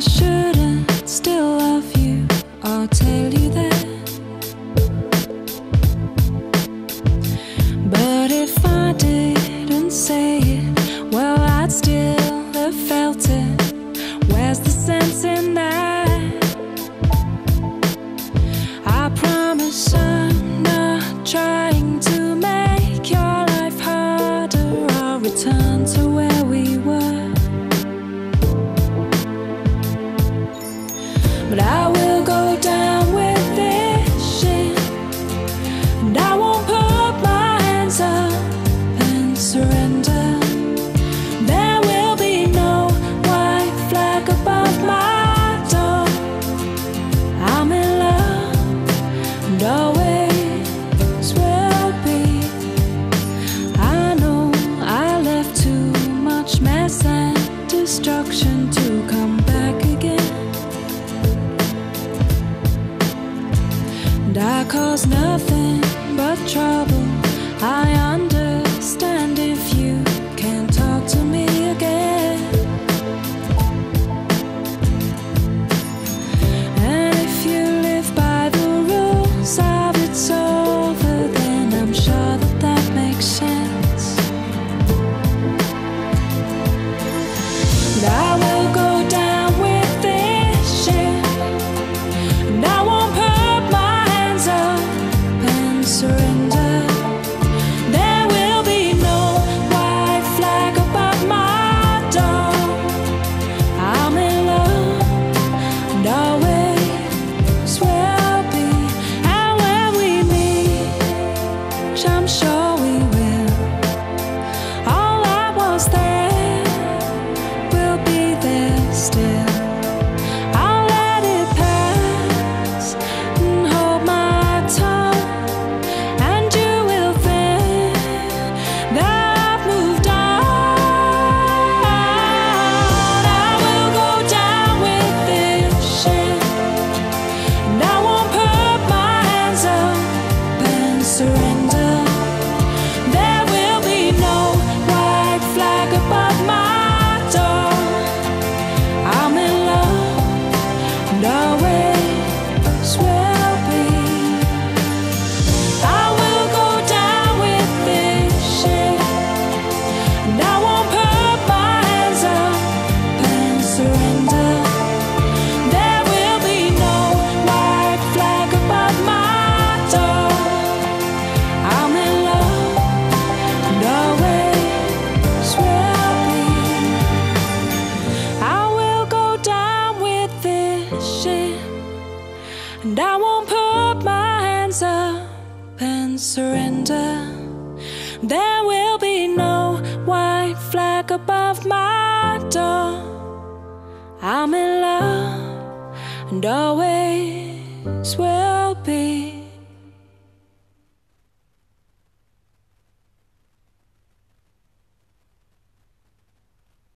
I shouldn't still love you. I'll tell you that. But if I didn't say it, well, I'd still have felt it. Where's the sense in that? I promise I'm not trying to make your life harder. I'll return to. And I cause nothing but trouble. I understand. swear surrender. There will be no white flag above my door. I'm in love and always will be.